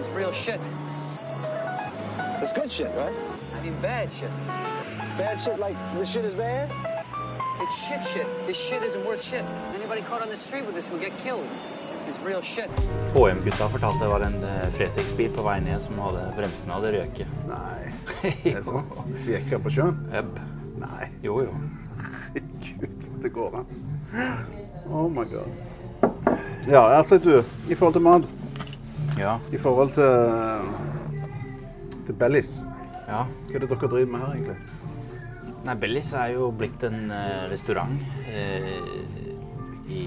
is real shit. It's good shit, right? I mean, bad shit. Bad shit like this shit is bad? It's shit shit. This shit isn't worth shit. Anybody caught on the street with this will get killed. This is real shit. HM-gutta fortalte det var en eh, Fretex-bil på vei ned som hadde bremsene hadde røket. Nei, det er sant. De gikk her på sjøen? Jep. Nei. Jo, jo. Gud, det går an. Oh my god. Ja, Ertleit, du. I forhold til mat. Ja. I forhold til til Bellis. ja. Hva er det dere driver med her, egentlig? Nei, Bellis er jo blitt en uh, restaurant uh, i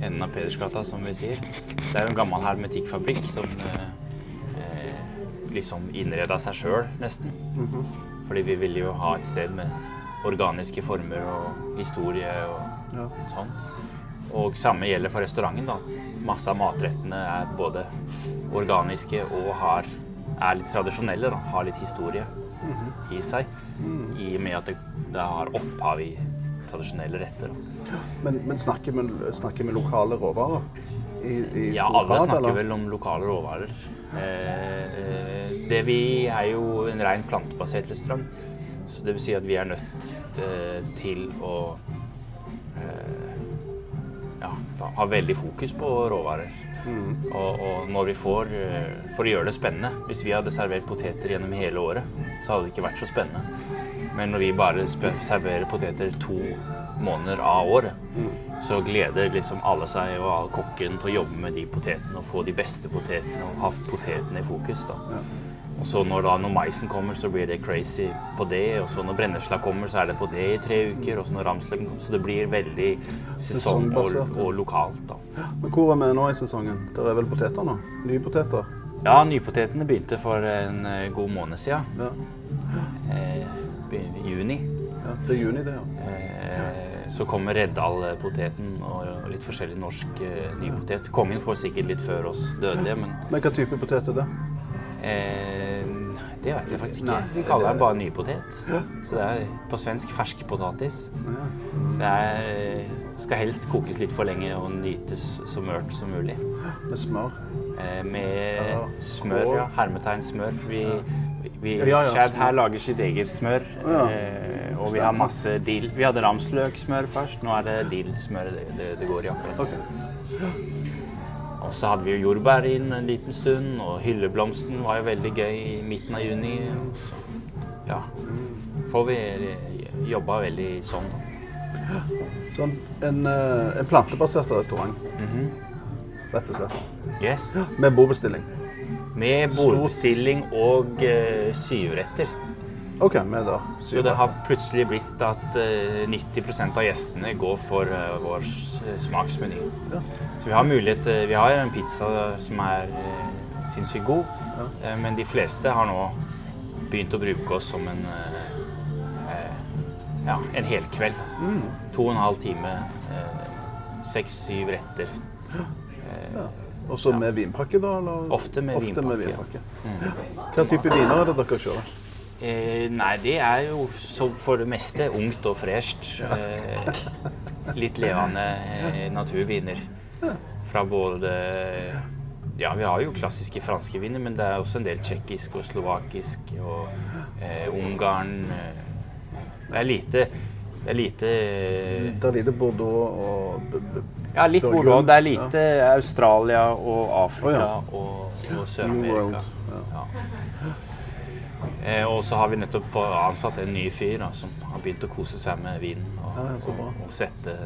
enden av Pedersgata, som vi sier. Det er jo en gammel hermetikkfabrikk som eh, liksom innreda seg sjøl, nesten. Fordi vi ville jo ha et sted med organiske former og historie og Ja. sånt. Og samme gjelder for restauranten. da. Masse av matrettene er både organiske og har, er litt tradisjonelle. da. Har litt historie i seg. I og med at det, det har opphav i tradisjonelle retter. Da. Men, men snakker, vi, snakker vi lokale råvarer? I, i Ja, alle grad, snakker eller? vel om lokale råvarer. Eh, eh, det vi er jo en ren plantebasert restaurant. Så det vil si at vi er nødt eh, til å ja, har veldig fokus på råvarer. Og, og når vi får eh, For å gjøre det spennende Hvis vi hadde servert poteter gjennom hele året, så hadde det ikke vært så spennende. Men når vi bare serverer poteter to måneder av året, så gleder liksom alle seg og all kokken til å jobbe med de potetene og få de beste potetene og ha potetene i fokus. da. Og så når, da, når maisen kommer, så blir det crazy på det. Og så når brennesla kommer, så er det på det i tre uker. Og så når ramsløken kommer, så det blir veldig sesong og, og lokalt. da. Men hvor er vi nå i sesongen? Der er vel poteter nå? Nye poteter? Ja, nypotetene begynte for en eh, god måned siden. Ja. Eh, juni. ja. Det er juni, det, ja. Eh, så kommer Reddal-poteten og litt forskjellig norsk eh, nypotet. Kongen får sikkert litt før oss dødelige, men Men hva type potet er det? Eh, det vet jeg faktisk ikke. Vi kaller det- det bare nypotet. Så det er på svensk ferskpotatis. Det er, skal helst kokes litt for lenge og nytes så mørt som mulig. Med smør? Eh, med smør, ja. Hermetegn smør. Vi, vi Chad her lager sitt eget smør. Eh, og vi har masse dill. Vi hadde ramsløksmør først. Nå er det dillsmør det, det, det går i akkurat. Ok. Så hadde vi jo jordbær inn en liten stund, og hylleblomsten var jo veldig gøy i midten av juni. Så, ja. Får vi eh, jobba veldig sånn, da. Sånn en, eh, en plantebasert restaurant, Mhm. rett og slett. Yes. Med bordbestilling. Med bordbestilling og uh, syvretter. OK, med da. Så det har plutselig blitt at eh, 90% av gjestene går for eh, vår smaksmeny. Ja. Så vi har mulighet eh, Vi har en pizza som er eh, sinnssykt god, ja. men de fleste har nå begynt å bruke oss som en ja, en helkveld. To og en halv time. eh, Seks-syv retter. Ja. Og så med vinpakke, da? Eller? Ofte med vinpakke, ja. vinpakke. Hva type viner er det dere kjører? Eh, nei, det er jo så for det meste ungt og fresht. Eh, litt levende eh, naturviner. Fra både Ja, vi har jo klassiske franske viner, men det er også en del tsjekkisk og slovakisk og eh, Ungarn. Eh, det er lite Det er lite eh, Det er lite Bordeaux og Ja, litt. Bordeaux. Det er lite Australia og Afrika og Sør-Amerika. Ja. Eh, og så har vi nettopp ansatt en ny fyr da, som har begynt å kose seg med vinen. Og, Ja, ja, og sette,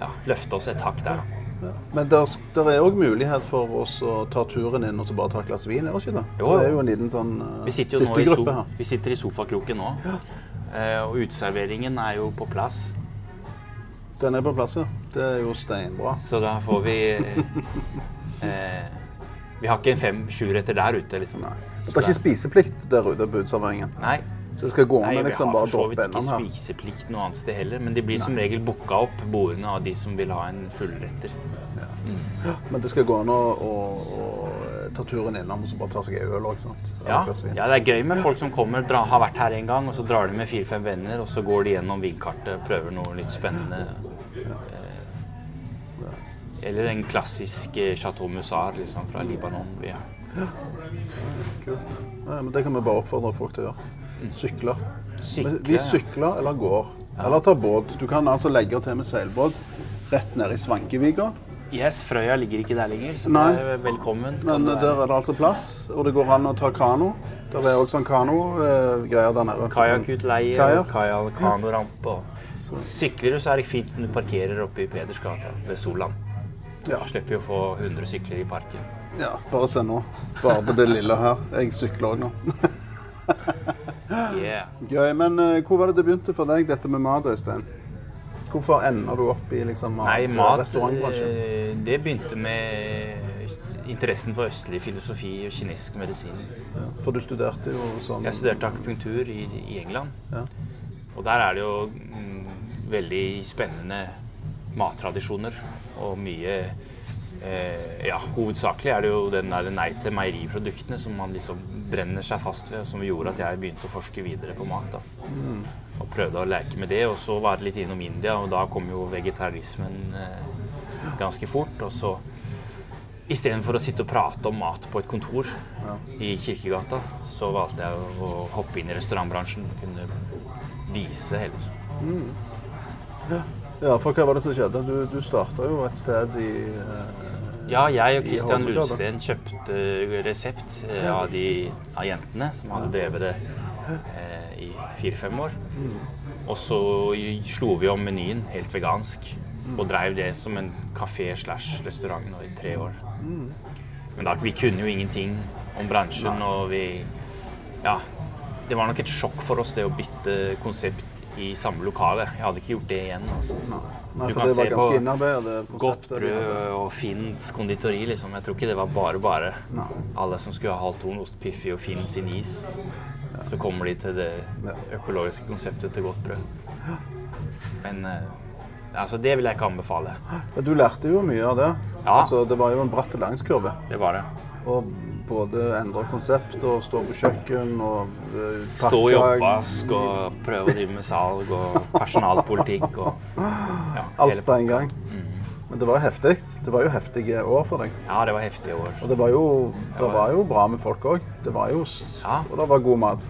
ja, løfte oss et hakk der. da. Ja. Men der, der er òg mulighet for oss å ta turen inn og så bare ta et glass vin, er det ikke det? Jo, jo. Det er jo en liten sånn uh, sittegruppe her. vi sitter i sofakroken nå. Eh, og uteserveringen er jo på plass. Den er på plass, ja. Det er jo steinbra. Så da får vi eh, Vi har ikke en fem-sjuretter der ute, liksom. Nei. Det er ikke spiseplikt der ute på uteserveringen. Så det skal gå an å vi liksom har for så vidt ikke spiseplikt noe annet sted heller, men de blir som regel booka opp bordene av de som vil ha en fullretter. Men det skal gå an å, å, å ta turen innom og så bare ta seg en øl òg? Ja, ja, det er gøy med folk som kommer, dra, har vært her en gang, og så drar de med fire-fem venner, og så går de gjennom vinkartet, prøver noe litt spennende. Eller en klassisk eh, Chateau Musar liksom, fra Libanon. Ja. ja. Ja, men det kan vi bare oppfordre folk til å gjøre. Sykle. Sykle, Vi sykler eller går. Eller tar båt. Du kan altså legge til med seilbåt rett ned i Svankevika. Yes, Frøya ligger ikke der lenger, så Nei. det er velkommen. Men Kan der er det altså plass, og det går an å ta kano. Der er også sånn kano-greier der nede. Kajakkutleie Kajak. og kaja- kanorampe. Sykler du, så er det fint når du parkerer oppe i Pedersgata ved Solan. Ja, Slipper vi å få 100 sykler i parken. ja, bare se nå. Bare på det lille her. Jeg sykler òg nå. Yeah. Gøy. Men eh, hvor var det det begynte for deg, dette med mat, Øystein? Hvorfor ender du opp i liksom, mat, Nei, mat eh, Det begynte med interessen for østlig filosofi og kinesisk medisin. Ja, for du studerte jo sånn Jeg studerte akupunktur i, i England. Ja. Og der er det jo mm, veldig spennende mattradisjoner og mye eh, Ja, hovedsakelig er det jo den der nei til meieriproduktene som man liksom brenner seg fast ved, som gjorde at jeg begynte å forske videre på mat. da. Og prøvde å leke med det. Og så var det litt innom India, og da kom jo vegetarismen eh, ganske fort. Og så istedenfor å sitte og prate om mat på et kontor i Kirkegata, så valgte jeg å hoppe inn i restaurantbransjen. Kunne vise heller. ja, for hva var det som skjedde? Du, du starta jo et sted i eh, Ja, jeg og Kristian Christian Lundsten kjøpte resept eh, av, de, av jentene som hadde drevet det eh, i fire-fem år. Og så slo vi om menyen helt vegansk og drev det som en kafé slash restaurant nå i tre år. Men da, vi kunne jo ingenting om bransjen, og vi Ja. Det var nok et sjokk for oss det å bytte konsept i samme lokale. Jeg hadde ikke gjort det igjen. altså. Nei, Du kan se på. Godt brød og Finns konditori, liksom. Jeg tror ikke det var bare bare. Nei. Alle som skulle ha halvtonost Piffi og Finn sin is. Så kommer de til det økologiske konseptet til godt brød. Men eh, altså, det vil jeg ikke anbefale. Ja, Du lærte jo mye av det. Ja. Altså, det var jo en bratt langskurve. Det var det. Og både endre konsept og stå på kjøkken og pakke Stå i oppvask og prøve å drive med salg og personalpolitikk og ja, Alt på en gang. Men det var jo heftig. Det var jo heftige år for deg. ja, det var heftige år. Og det var jo, det var jo bra med folk òg. Det var jo Ja. Og det var god mat.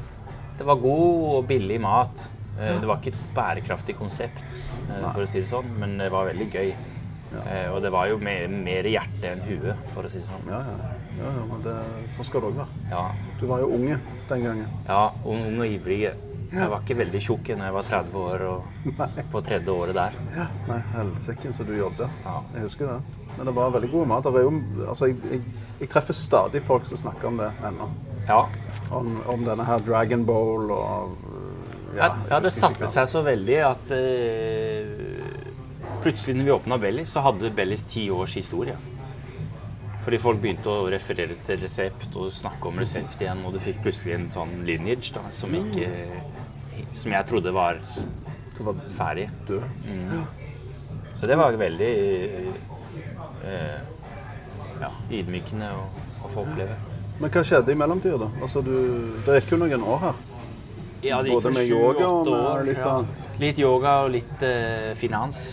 Det var god og billig mat. Eh, Det var ikke et bærekraftig konsept, eh, for å si det sånn, men det var veldig gøy. Ja. Og det var jo mer, mer hjerte enn hue, for å si det sånn. Ja, ja. Ja, ja men det, sånn skal det òg være. Ja, Du var jo unge den gangen. ja ung, ung og ivrig. Jeg var ikke veldig tjukk da jeg var 30 år og på tredje året der. Nei, helsike, så du jobbet. Ja. Jeg husker det. Men det var veldig god mat. Det jo, altså, jeg, jeg, jeg treffer stadig folk som snakker om det ennå. Ja, Om, om denne her Dragon Bowl og ja, ja det satte seg så veldig at uh, plutselig når vi åpna Bellis, så hadde Bellis ti års historie. Fordi folk begynte å referere til resept og snakke om resept igjen, og du fikk plutselig en sånn lineage da, som ikke Som jeg trodde var ferdig. død. Så det var veldig eh, ja, ydmykende å, å få oppleve. Men hva skjedde i mellomtida, da? Altså, du, det gikk jo noen år her. Ja, det gikk Både med yoga og med år, litt annet. Litt yoga og litt eh, finans.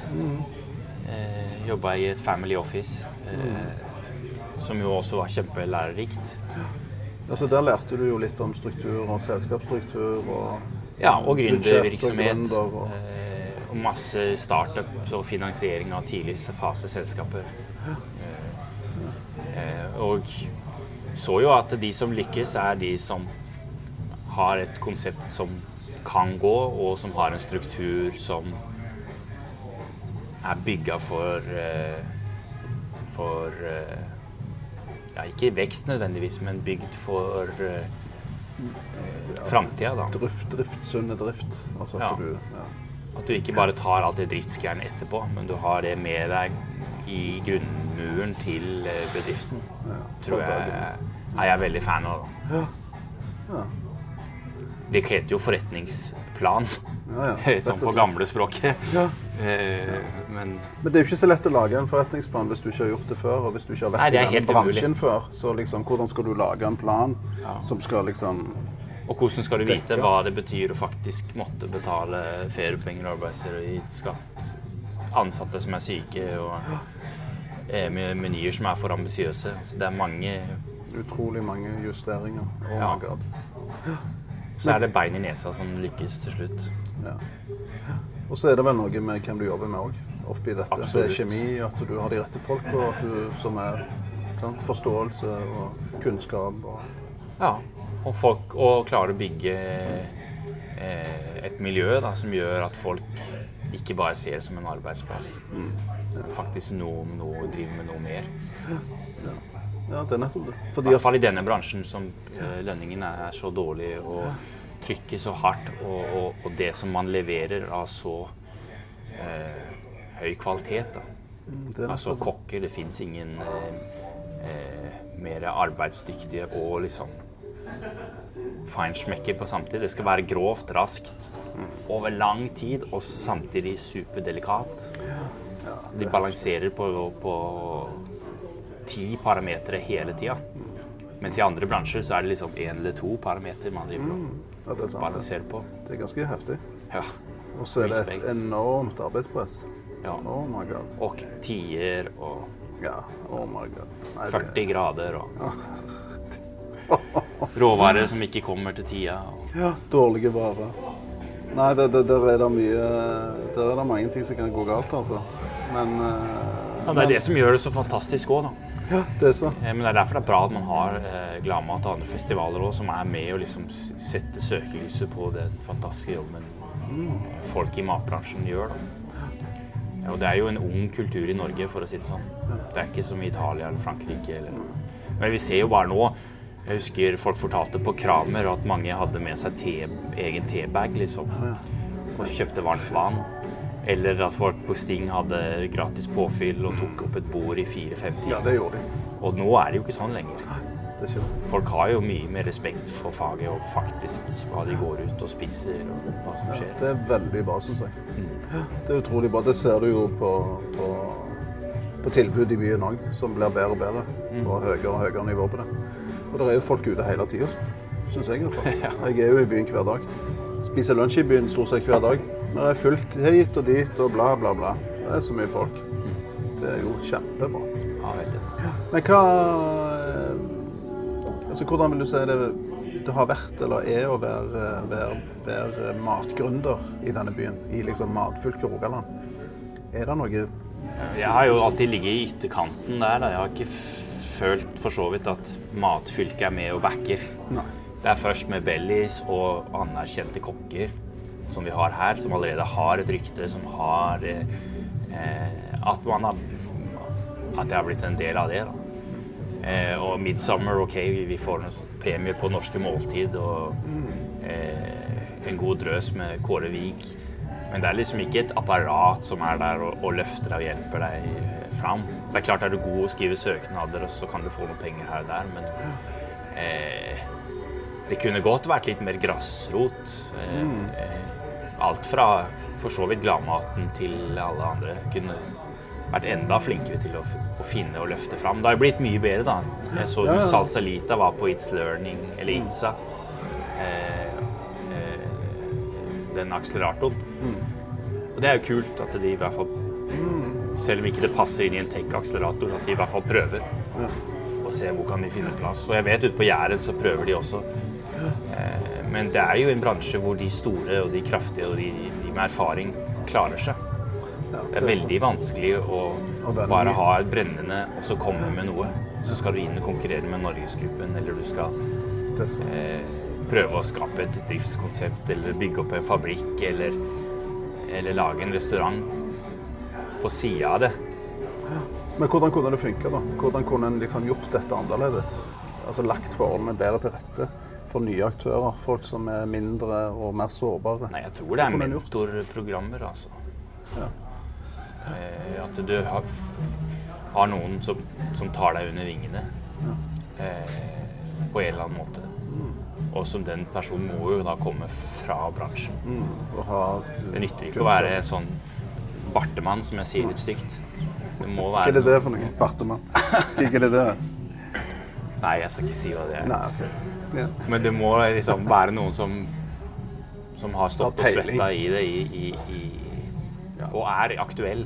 Eh, Jobba i et family office, eh, som jo også var kjempelærerikt. Ja, så der lærte du jo litt om struktur og selskapsstruktur og Ja, og gründervirksomhet. Og, og- eh, Og masse startup og finansiering av tidlig faseselskaper. selskaper. eh, Og så jo at de som lykkes, er de som har et konsept som kan gå, og som har en struktur som er bygga for eh, For ja, ikke vekst nødvendigvis, men bygd for uh, framtida, da. drift, drift, sunn drift. Altså at Ja. du ja. At du ikke bare tar alt det driftsgreiene etterpå, men du har det med deg i grunnmuren til bedriften. bedriften. Tror jeg er jeg veldig fan av. da. Ja. Ja. Det heter jo forretningsplan, Ja, ja. sånn på gamlespråket. Ja. Eh, Men Men det er jo ikke så lett å lage en forretningsplan hvis du ikke har gjort det før, og hvis du ikke har vært i helt umulig. bransjen før. Så liksom, hvordan skal du lage en plan som skal liksom Og hvordan skal du vite hva det betyr å faktisk måtte betale feriepenger arbeidsgiveravgift, skatt, ansatte som er syke og eh, menyer som er for ambisiøse. Det er mange Utrolig mange justeringer. Oh Ja. my god. Så er det bein i nesa som lykkes til slutt. Ja. Og så er det vel noe med hvem du jobber med òg, oppi dette. Absolutt. Det er kjemi, at du har de rette at du som er sant, forståelse og kunnskap og Ja. Og folk å klare å bygge eh, et miljø da, som gjør at folk ikke bare ser det som en arbeidsplass. Faktisk noe, noe, driver med noe mer. Ja, det er nettopp det. I hvert fall i denne bransjen som eh, lønningene er så dårlige og trykket så hardt, og, og, og det som man leverer av så eh, høy kvalitet. Da. det er Altså kokker, det fins ingen eh, eh, mer arbeidsdyktige og liksom feinschmecker på samtidig. Det skal være grovt, raskt, over lang tid og samtidig superdelikat. De balanserer på, på ti parametere hele tida. Mens i andre bransjer så er det liksom én eller to parametere man driver og Ja, det er det. balanserer på. Det er ganske heftig. Ja. Og så er det et enormt arbeidspress. ja. Oh my god. Og tider og Ja, oh my god. Nei, det- 40 grader og råvarer som ikke kommer til tida. Og Ja, dårlige varer. Nei, der, der er det mye Der er det mange ting som kan gå galt, altså. Men eh, Ja, det er det som gjør det så fantastisk òg, da. Ja, det er så. Eh, Men det er derfor det er bra at man har eh, Gladmat og andre festivaler også, som er med og liksom s- setter søkelyset på den fantastiske jobben folk i matbransjen gjør. Da. Ja, og det er jo en ung kultur i Norge, for å si det sånn. Det er ikke som i Italia eller Frankrike. Eller. Men vi ser jo bare nå Jeg husker folk fortalte på Kramer at mange hadde med seg te, egen tebag, liksom. Og kjøpte varmt vann. Eller at folk på Sting hadde gratis påfyll og tok opp et bord i fire-fem Ja, det gjorde de. Og nå er det jo ikke sånn lenger. Er. Folk har jo mye mer respekt for faget og faktisk hva de går ut og spiser og hva som skjer. Ja, det er veldig bra, syns jeg. Mm. det er utrolig bra. Det ser du jo på, på, på tilbud i byen òg, som blir bedre og bedre. Og høyere og høyere nivå på det. Og det er jo folk ute hele tida, syns jeg. Jeg er jo i byen hver dag. Spiser lunsj i byen stort sett hver dag. Men det er fullt hit og dit og bla, bla, bla. Det er så mye folk. Det er jo kjempebra. Ja, veldig. Men hva eh, Altså, hvordan vil du si det, det har vært eller er å være, være, være matgründer i denne byen? I liksom matfylket Rogaland? Er det noe Jeg har jo alltid ligget i ytterkanten der. Da. Jeg har ikke følt for så vidt at matfylket er med og backer. Nei. Det er først med Bellies og anerkjente kokker som vi har her, som allerede har et rykte, som har eh, At man har At jeg har blitt en del av det. da. Eh, og Midsummer, OK, vi, vi får en premie på norske måltid og eh, en god drøs med Kåre Vik. Men det er liksom ikke et apparat som er der og, og løfter deg og hjelper deg fram. Det er klart er du god å skrive søknader, og så kan du få noen penger her og der, men eh, det kunne godt vært litt mer grasrot. Eh, eh, alt fra for så vidt gladmaten til alle andre. Kunne vært enda flinkere til å, å finne og løfte fram. Det har jo blitt mye bedre, da. Jeg så Ja, ja. Salsalita var på It's Learning, eller ITSA. Eh, eh, den akseleratoren. Og det er jo kult at de i hvert fall Selv om ikke det passer inn i en tech-akselerator, at de i hvert fall prøver. Og ser hvor kan de finne plass. Og jeg vet ute på Jæren så prøver de også. Eh, Men det er jo en bransje hvor de store og de kraftige og de, de med erfaring klarer seg. ja, Det er veldig vanskelig å bare ha et brennende og så komme med noe. Så skal du inn og konkurrere med Norgesgruppen, eller du skal det er eh, prøve å skape et driftskonsept, eller bygge opp en fabrikk, eller, eller lage en restaurant på sida av det. Men hvordan kunne det funke, da? Hvordan kunne en liksom gjort dette annerledes? Altså lagt forholdene bedre til rette for nye aktører? Folk som er mindre og mer sårbare? Nei, jeg tror det er mentorprogrammer, altså. Ja. Eh, at du har, har noen som, som tar deg under vingene eh, på en eller annen måte. Og som den personen må jo da komme fra bransjen. Mm, Det nytter ikke å være sånn bartemann, som jeg sier litt stygt. Det må Hva er det det for noe? Bartemann? Hva er det det? Nei, jeg skal ikke si hva det er. Nei, okay. Ja. Men det må liksom være noen som, som har stått og svetta i det i, i, i, Ja. og er aktuell.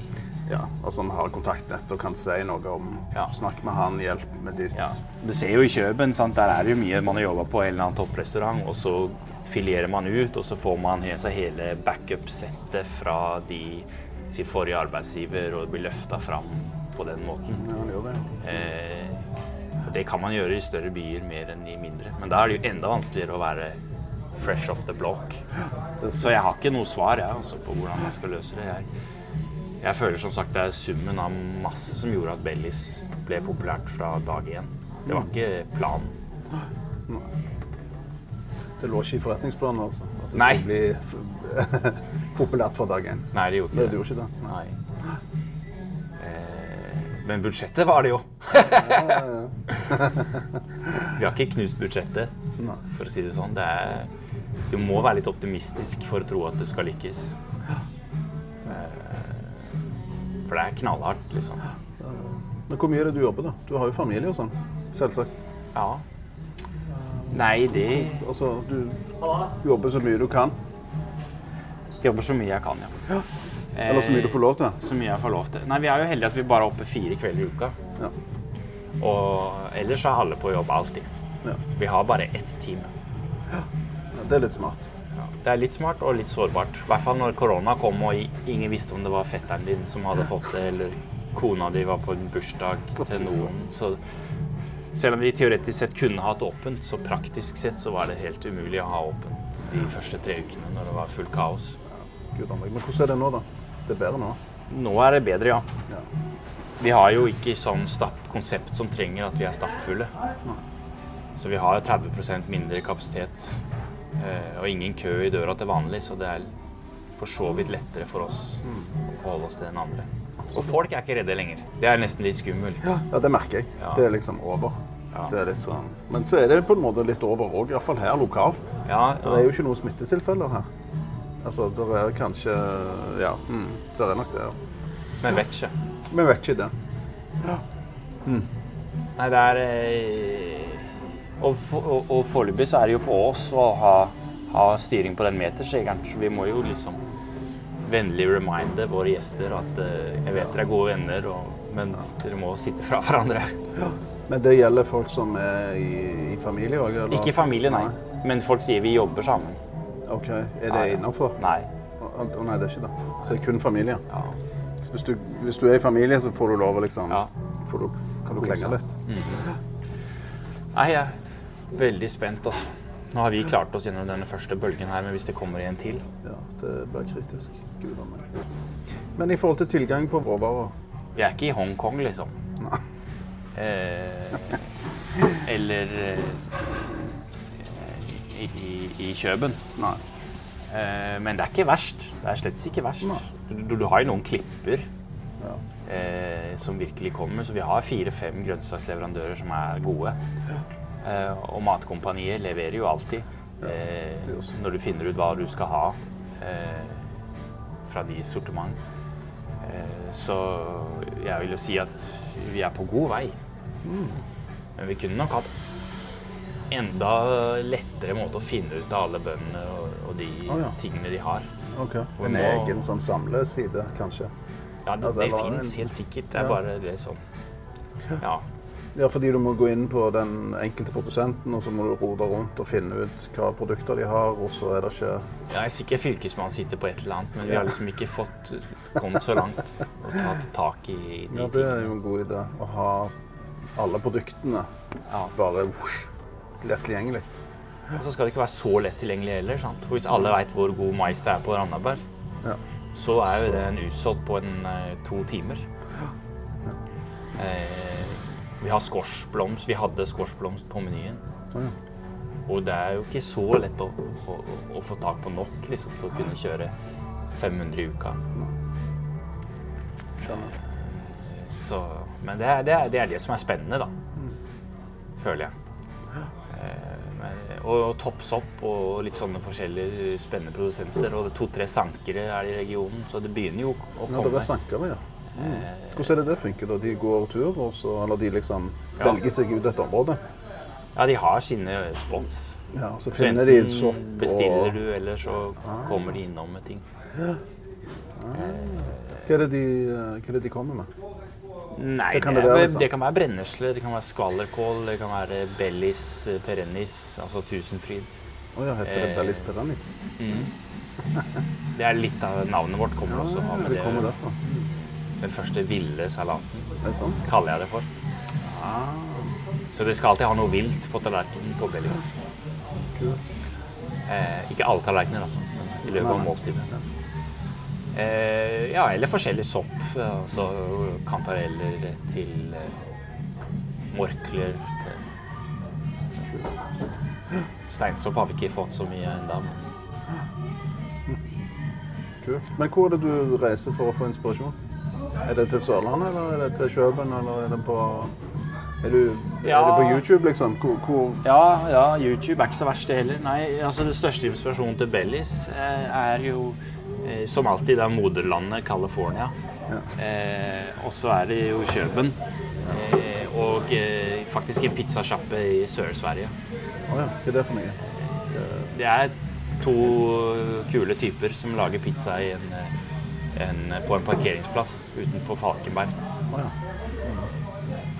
ja, og som har kontaktnett og kan si noe om Ja. Snakk med han, hjelp med ditt. Ja. Du ser jo i Kjøben, sant? der er det jo mye man har jobba på en eller annen topprestaurant, og så filerer man ut, og så får man he- seg hele backup-settet fra de, sin forrige arbeidsgiver, og bli løfta fram på den måten. Det. Eh, det kan man gjøre i større byer mer enn i mindre. Men da er det jo enda vanskeligere å være fresh off the block. Så jeg har ikke noe svar jeg, altså, på hvordan man skal løse det. Jeg, jeg føler som sagt det er summen av masse som gjorde at Bellis ble populært fra dag én. Det var ikke planen. Det lå ikke i forretningsplanen, altså. At det Nei. skulle bli populært for dag én. Nei, det gjorde Det ikke det. gjorde ikke det. Nei. Eh, men budsjettet var det jo. Vi har ikke knust budsjettet, for å si det sånn. Det er, du må være litt optimistisk for å tro at det skal lykkes. Eh, for det er knallhardt, liksom. Men hvor mye er det du jobber, da? Du har jo familie og sånn. Selvsagt. Ja. Nei, det Altså, du jobber så mye du kan. Jobber så mye jeg kan, ja. Eller så mye du får lov til. Så mye jeg får lov til. Nei, vi er jo heldige at vi bare er oppe fire kvelder i uka. Ja. Og ellers er alle på jobb alltid. Ja. Vi har bare ett team. ja. Det er litt smart. Ja. Det er litt smart og litt sårbart. I hvert fall når korona kom og ingen visste om det var fetteren din som hadde fått det, eller kona di var på en bursdag til noen. Så selv om vi teoretisk sett kunne hatt åpent, så praktisk sett så var det helt umulig å ha åpent de første tre ukene når det var fullt kaos. Gud, Henrik. Men hvordan er det nå, da? Det er bedre nå? Nå er det bedre, ja. Ja. Vi har jo ikke sånn stappkonsept som trenger at vi er stappfulle. Så vi har 30% mindre kapasitet eh, og ingen kø i døra til vanlig, så det er for så vidt lettere for oss å forholde oss til den andre. Og folk er ikke redde lenger. Det er nesten litt skummelt. Ja, det merker jeg. Ja. Det er liksom over. Ja. Det er litt sånn. Men så er det på en måte litt over òg, iallfall her lokalt. Ja, Det er jo ikke noen smittetilfeller her. Altså, det er kanskje Ja, mm, det er nok det. ja. men vet ikke. Vi vet ikke det. Nei, det er eh, Og, og, og foreløpig så er det jo på oss å ha, ha styring på den metersjegeren, så vi må jo liksom vennlig reminde våre gjester at eh, jeg vet dere er gode venner, og, men dere må sitte fra hverandre. Men det gjelder folk som er i, i familie òg? Ikke familie, nei. Men folk sier vi jobber sammen. OK. Er det innafor? Nei. Å å, nei, det er ikke det. Så det er kun familie? Ja. Så hvis du, hvis du er i familie, så får du lov å liksom Ja. får du, Kan du klenge litt? Nei, jeg er veldig spent, altså. Nå har vi klart oss gjennom denne første bølgen her, men hvis det kommer en til Ja, det blir kritisk. Gud a meg. Men i forhold til tilgang på råvarer Vi er ikke i Hongkong, liksom. Nei. Eh, eller eh, i, i, i Kjøben. Nei. Eh, men det er ikke verst. Det er slett ikke verst. Du, du, du har jo noen klipper Ja. eh, som virkelig kommer, så vi har fire-fem grønnsaksleverandører som er gode. Eh, og Matkompaniet leverer jo alltid eh, når du finner ut hva du skal ha eh, fra de sortiment. Eh, så jeg vil jo si at vi er på god vei. Men vi kunne nok hatt enda lettere måte å finne ut av alle bøndene og, og de oh, ja. tingene de har. Okay. En må- egen sånn samleside, kanskje? Ja, det, Altså, det fins helt sikkert. Det er Ja. bare det sånn Ja. Ja, fordi du må gå inn på den enkelte produsenten, og så må du rote rundt og finne ut hva produkter de har, og så er det ikke Jeg er sikker Fylkesmannen sitter på et eller annet, men vi har liksom ikke fått kommet så langt og tatt tak i de Ja, det er jo en god idé å ha alle produktene Ja. bare lett tilgjengelig. Og så skal det ikke være så lett tilgjengelig heller. sant? For Hvis alle veit hvor god mais det er på Randaberg, Ja. så er jo det en utsolgt på en eh, to timer. Eh, vi har squashblomst. Vi hadde squashblomst på menyen. Ja. Og det er jo ikke så lett å, å, å få tak på nok liksom, til å kunne kjøre 500 i uka. Så, men det er, det, er, det er det som er spennende, da. Føler jeg. Eh, og, og Toppsopp og litt sånne forskjellige spennende produsenter. Og to-tre sankere er i regionen, så det begynner jo å komme. Ja, det er sankere, ja. Mm. Hvordan er det det funker? da? De går tur, og så, eller de liksom Ja. velger seg ut et område? Ja, de har sine spons. Ja, så Så finner de enten sopp bestiller du, eller så kommer de innom med ting. Hva er de, eh, hva er det de kommer med? Nei, Det kan det, det være, liksom. det kan være brennesle, det kan være skvallerkål, det kan være bellis perennis, altså tusenfryd. Å ja, heter det Eh, Bellis Perennis? Det er litt av navnet vårt kommer også av med det kommer det, derfra. den første ville salaten, sant? kaller jeg det for. Ah, Så det skal alltid ha noe vilt på tallerkenen på bellis. Cool. Eh, ikke alle tallerkener, altså, i løpet av måltidet. Eh, ja, eller forskjellig sopp. Altså kantareller til eh, morkler til Steinsopp har vi ikke fått så mye ennå. Kult. Men hvor er det du reiser for å få inspirasjon? Er det til Sørlandet, eller er det til Kjøben, eller er det på Er, du, Ja. er det på YouTube, liksom? Hvor, hvor Ja, ja, YouTube er ikke så verst det heller. Nei, altså det største inspirasjonen til Bellis eh, er jo eh, som alltid det er moderlandet California. Eh, og så er det jo Kjøben. Eh, og eh, faktisk en pizzasjappe i Sør-Sverige. Å ja, hva er det for noe? Det er to kule typer som lager pizza i en, en, på en parkeringsplass utenfor Falkenberg. Oh, ja.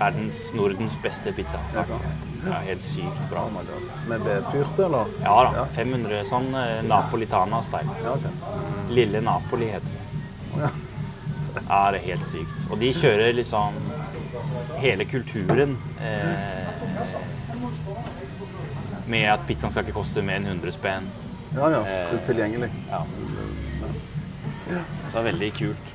Verdens, Nordens beste pizza. Det er. Det er helt sykt bra. Oh my God. Med vedfyrte, eller? Ja da. Ja. 500 sånn eh, Napolitana-style. Ja, Mm. Lille Napoli heter det. Oh, ja. Ja, det er helt sykt. Og de kjører liksom hele kulturen eh, med at pizzaen skal ikke koste mer enn 100 spenn. Ja, ja. Eh, Tilgjengelig. Ja. Ja. Så det er veldig kult.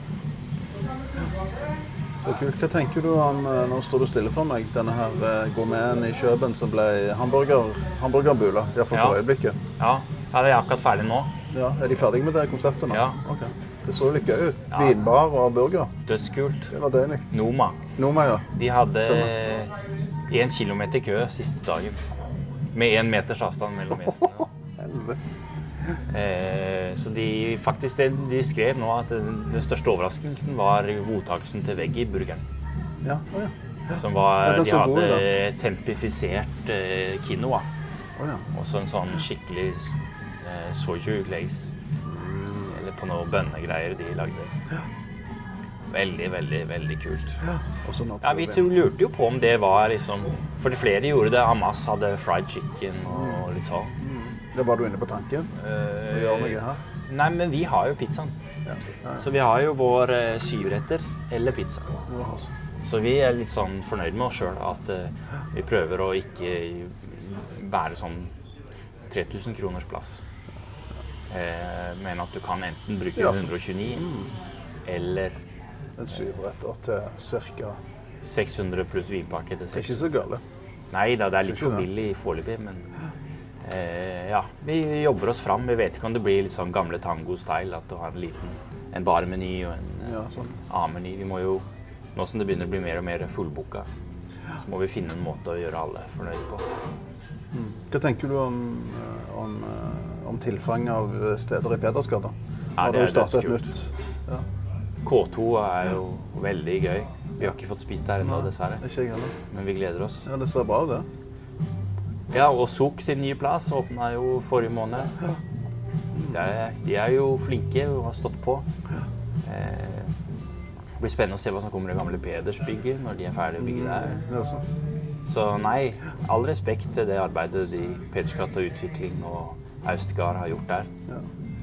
Så kult. Hva tenker du om eh, Nå står du stille for meg. Denne her eh, gourmeten i Kjøben som ble hamburger, hamburgerbula. Iallfall Ja. for øyeblikket. Ja, ja det er akkurat ferdig nå. Ja, Er de ferdige med det konseptet nå? Ja. Ok. Det så litt gøy ut. Ja. Vinbar og burger. Dødskult. Det var deilig. Noma. Noma, ja. De hadde én kilometer kø siste dagen. Med én meters avstand mellom gjestene. Eh, så de faktisk det, de skrev nå at den, største overraskelsen var mottakelsen til veggie-burgeren. Ja, å ja. Som var De hadde god tempifisert eh, quinoa. Oh, ja. Og så en sånn skikkelig eh, soju glaze. Eller på noe bønnegreier de lagde. Veldig, veldig, veldig kult. Ja, Vi lurte jo på om det var liksom For de flere gjorde det. Hamas hadde fried chicken og litt sånn. Da var du inne på tanken? Uh, Eh? Nei, men vi har jo pizzaen. Ja. ja. Så vi har jo vår uh, syvretter eller pizza. Det altså- Så vi er litt sånn fornøyd med oss sjøl at uh, vi prøver å ikke være sånn 3000 kroners plass. Uh, men at du kan enten bruke Ja. 129 eller En syvretter til ca. 600 pluss vinpakke til Det er ikke så gale. Nei da, det er litt for det. billig foreløpig, men eh, ja. Vi jobber oss fram. Vi vet ikke om det blir litt sånn gamle tango-style, at du har en liten en barmeny og en eh, Ja, sånn. A-meny. Vi må jo, nå som det begynner å bli mer og mer fullboka, så må vi finne en måte å gjøre alle fornøyd på. Hva tenker du om, eh, om, eh, om tilfang av steder i Pedersgata? Ja, det er dødskult. nytt? Ja. K2 er jo veldig gøy. Vi har ikke fått spist der ennå, dessverre. Ikke jeg heller. Men vi gleder oss. Ja, det ser bra ut, det. Ja, og Sok sin nye plass åpna jo forrige måned. Det er, de er jo flinke og har stått på. Eh, det blir spennende å se hva som kommer i gamle Pedersbygget når de er ferdig å bygge der. det er også. Så nei, all respekt til det arbeidet de Pedersgata Utvikling og Austgard har gjort der.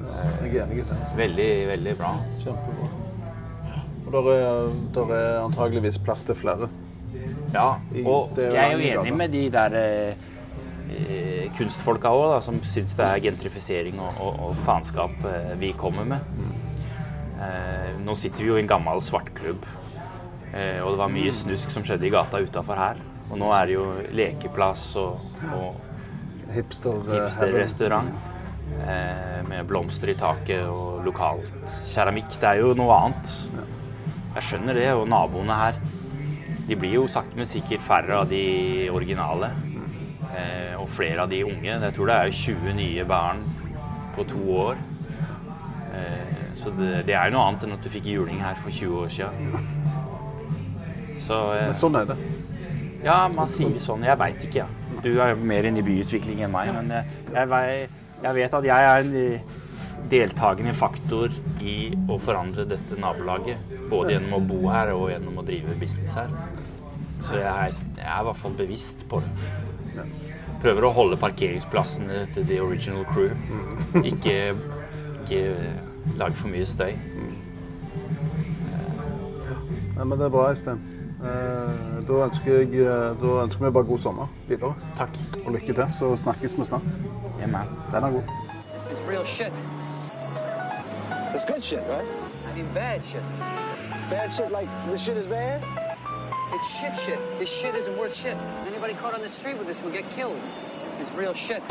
Er det. altså. Veldig, veldig bra. Kjempebra. Og der er, der er antageligvis plass til flere. Ja, og jeg er jo enig med de der eh, eh, kunstfolka òg, som syns det er gentrifisering og, og, og faenskap eh, vi kommer med. Eh, nå sitter vi jo i en gammel svartklubb, eh, og det var mye snusk som skjedde i gata utafor her. Og nå er det jo lekeplass og, og Hipster, eh, hipsterrestaurant eh, med blomster i taket og lokalt keramikk. Det er jo noe annet. Jeg skjønner det, og naboene her de blir jo sakte, men sikkert færre av de originale. Eh, og flere av de unge. Jeg tror det er 20 nye barn på to år. Eh, så det, det er jo noe annet enn at du fikk juling her for 20 år siden. Så eh, Men sånn er det. ja, man sier sånn. Jeg veit ikke, ja. Du er mer inne i byutvikling enn meg, men eh, jeg, jeg vet at jeg er en eh, deltakende faktor i å forandre dette nabolaget. Både gjennom å bo her og gjennom å drive business her. Så jeg er, jeg er i hvert fall bevisst på det. Prøver å holde parkeringsplassene til the original crew. Ikke, ikke lage for mye støy. Nei, men det er bra, Øystein. Eh, da, ønsker jeg, eh, da ønsker vi bare god sommer videre. Takk. Og lykke til. Så snakkes vi snart. Yeah, man. Den er god. This is real shit. It's good shit, right? I mean, bad shit. Bad shit like the shit is bad? It's shit shit. This shit isn't worth shit. Anybody caught on the street with this will get killed. This is real shit.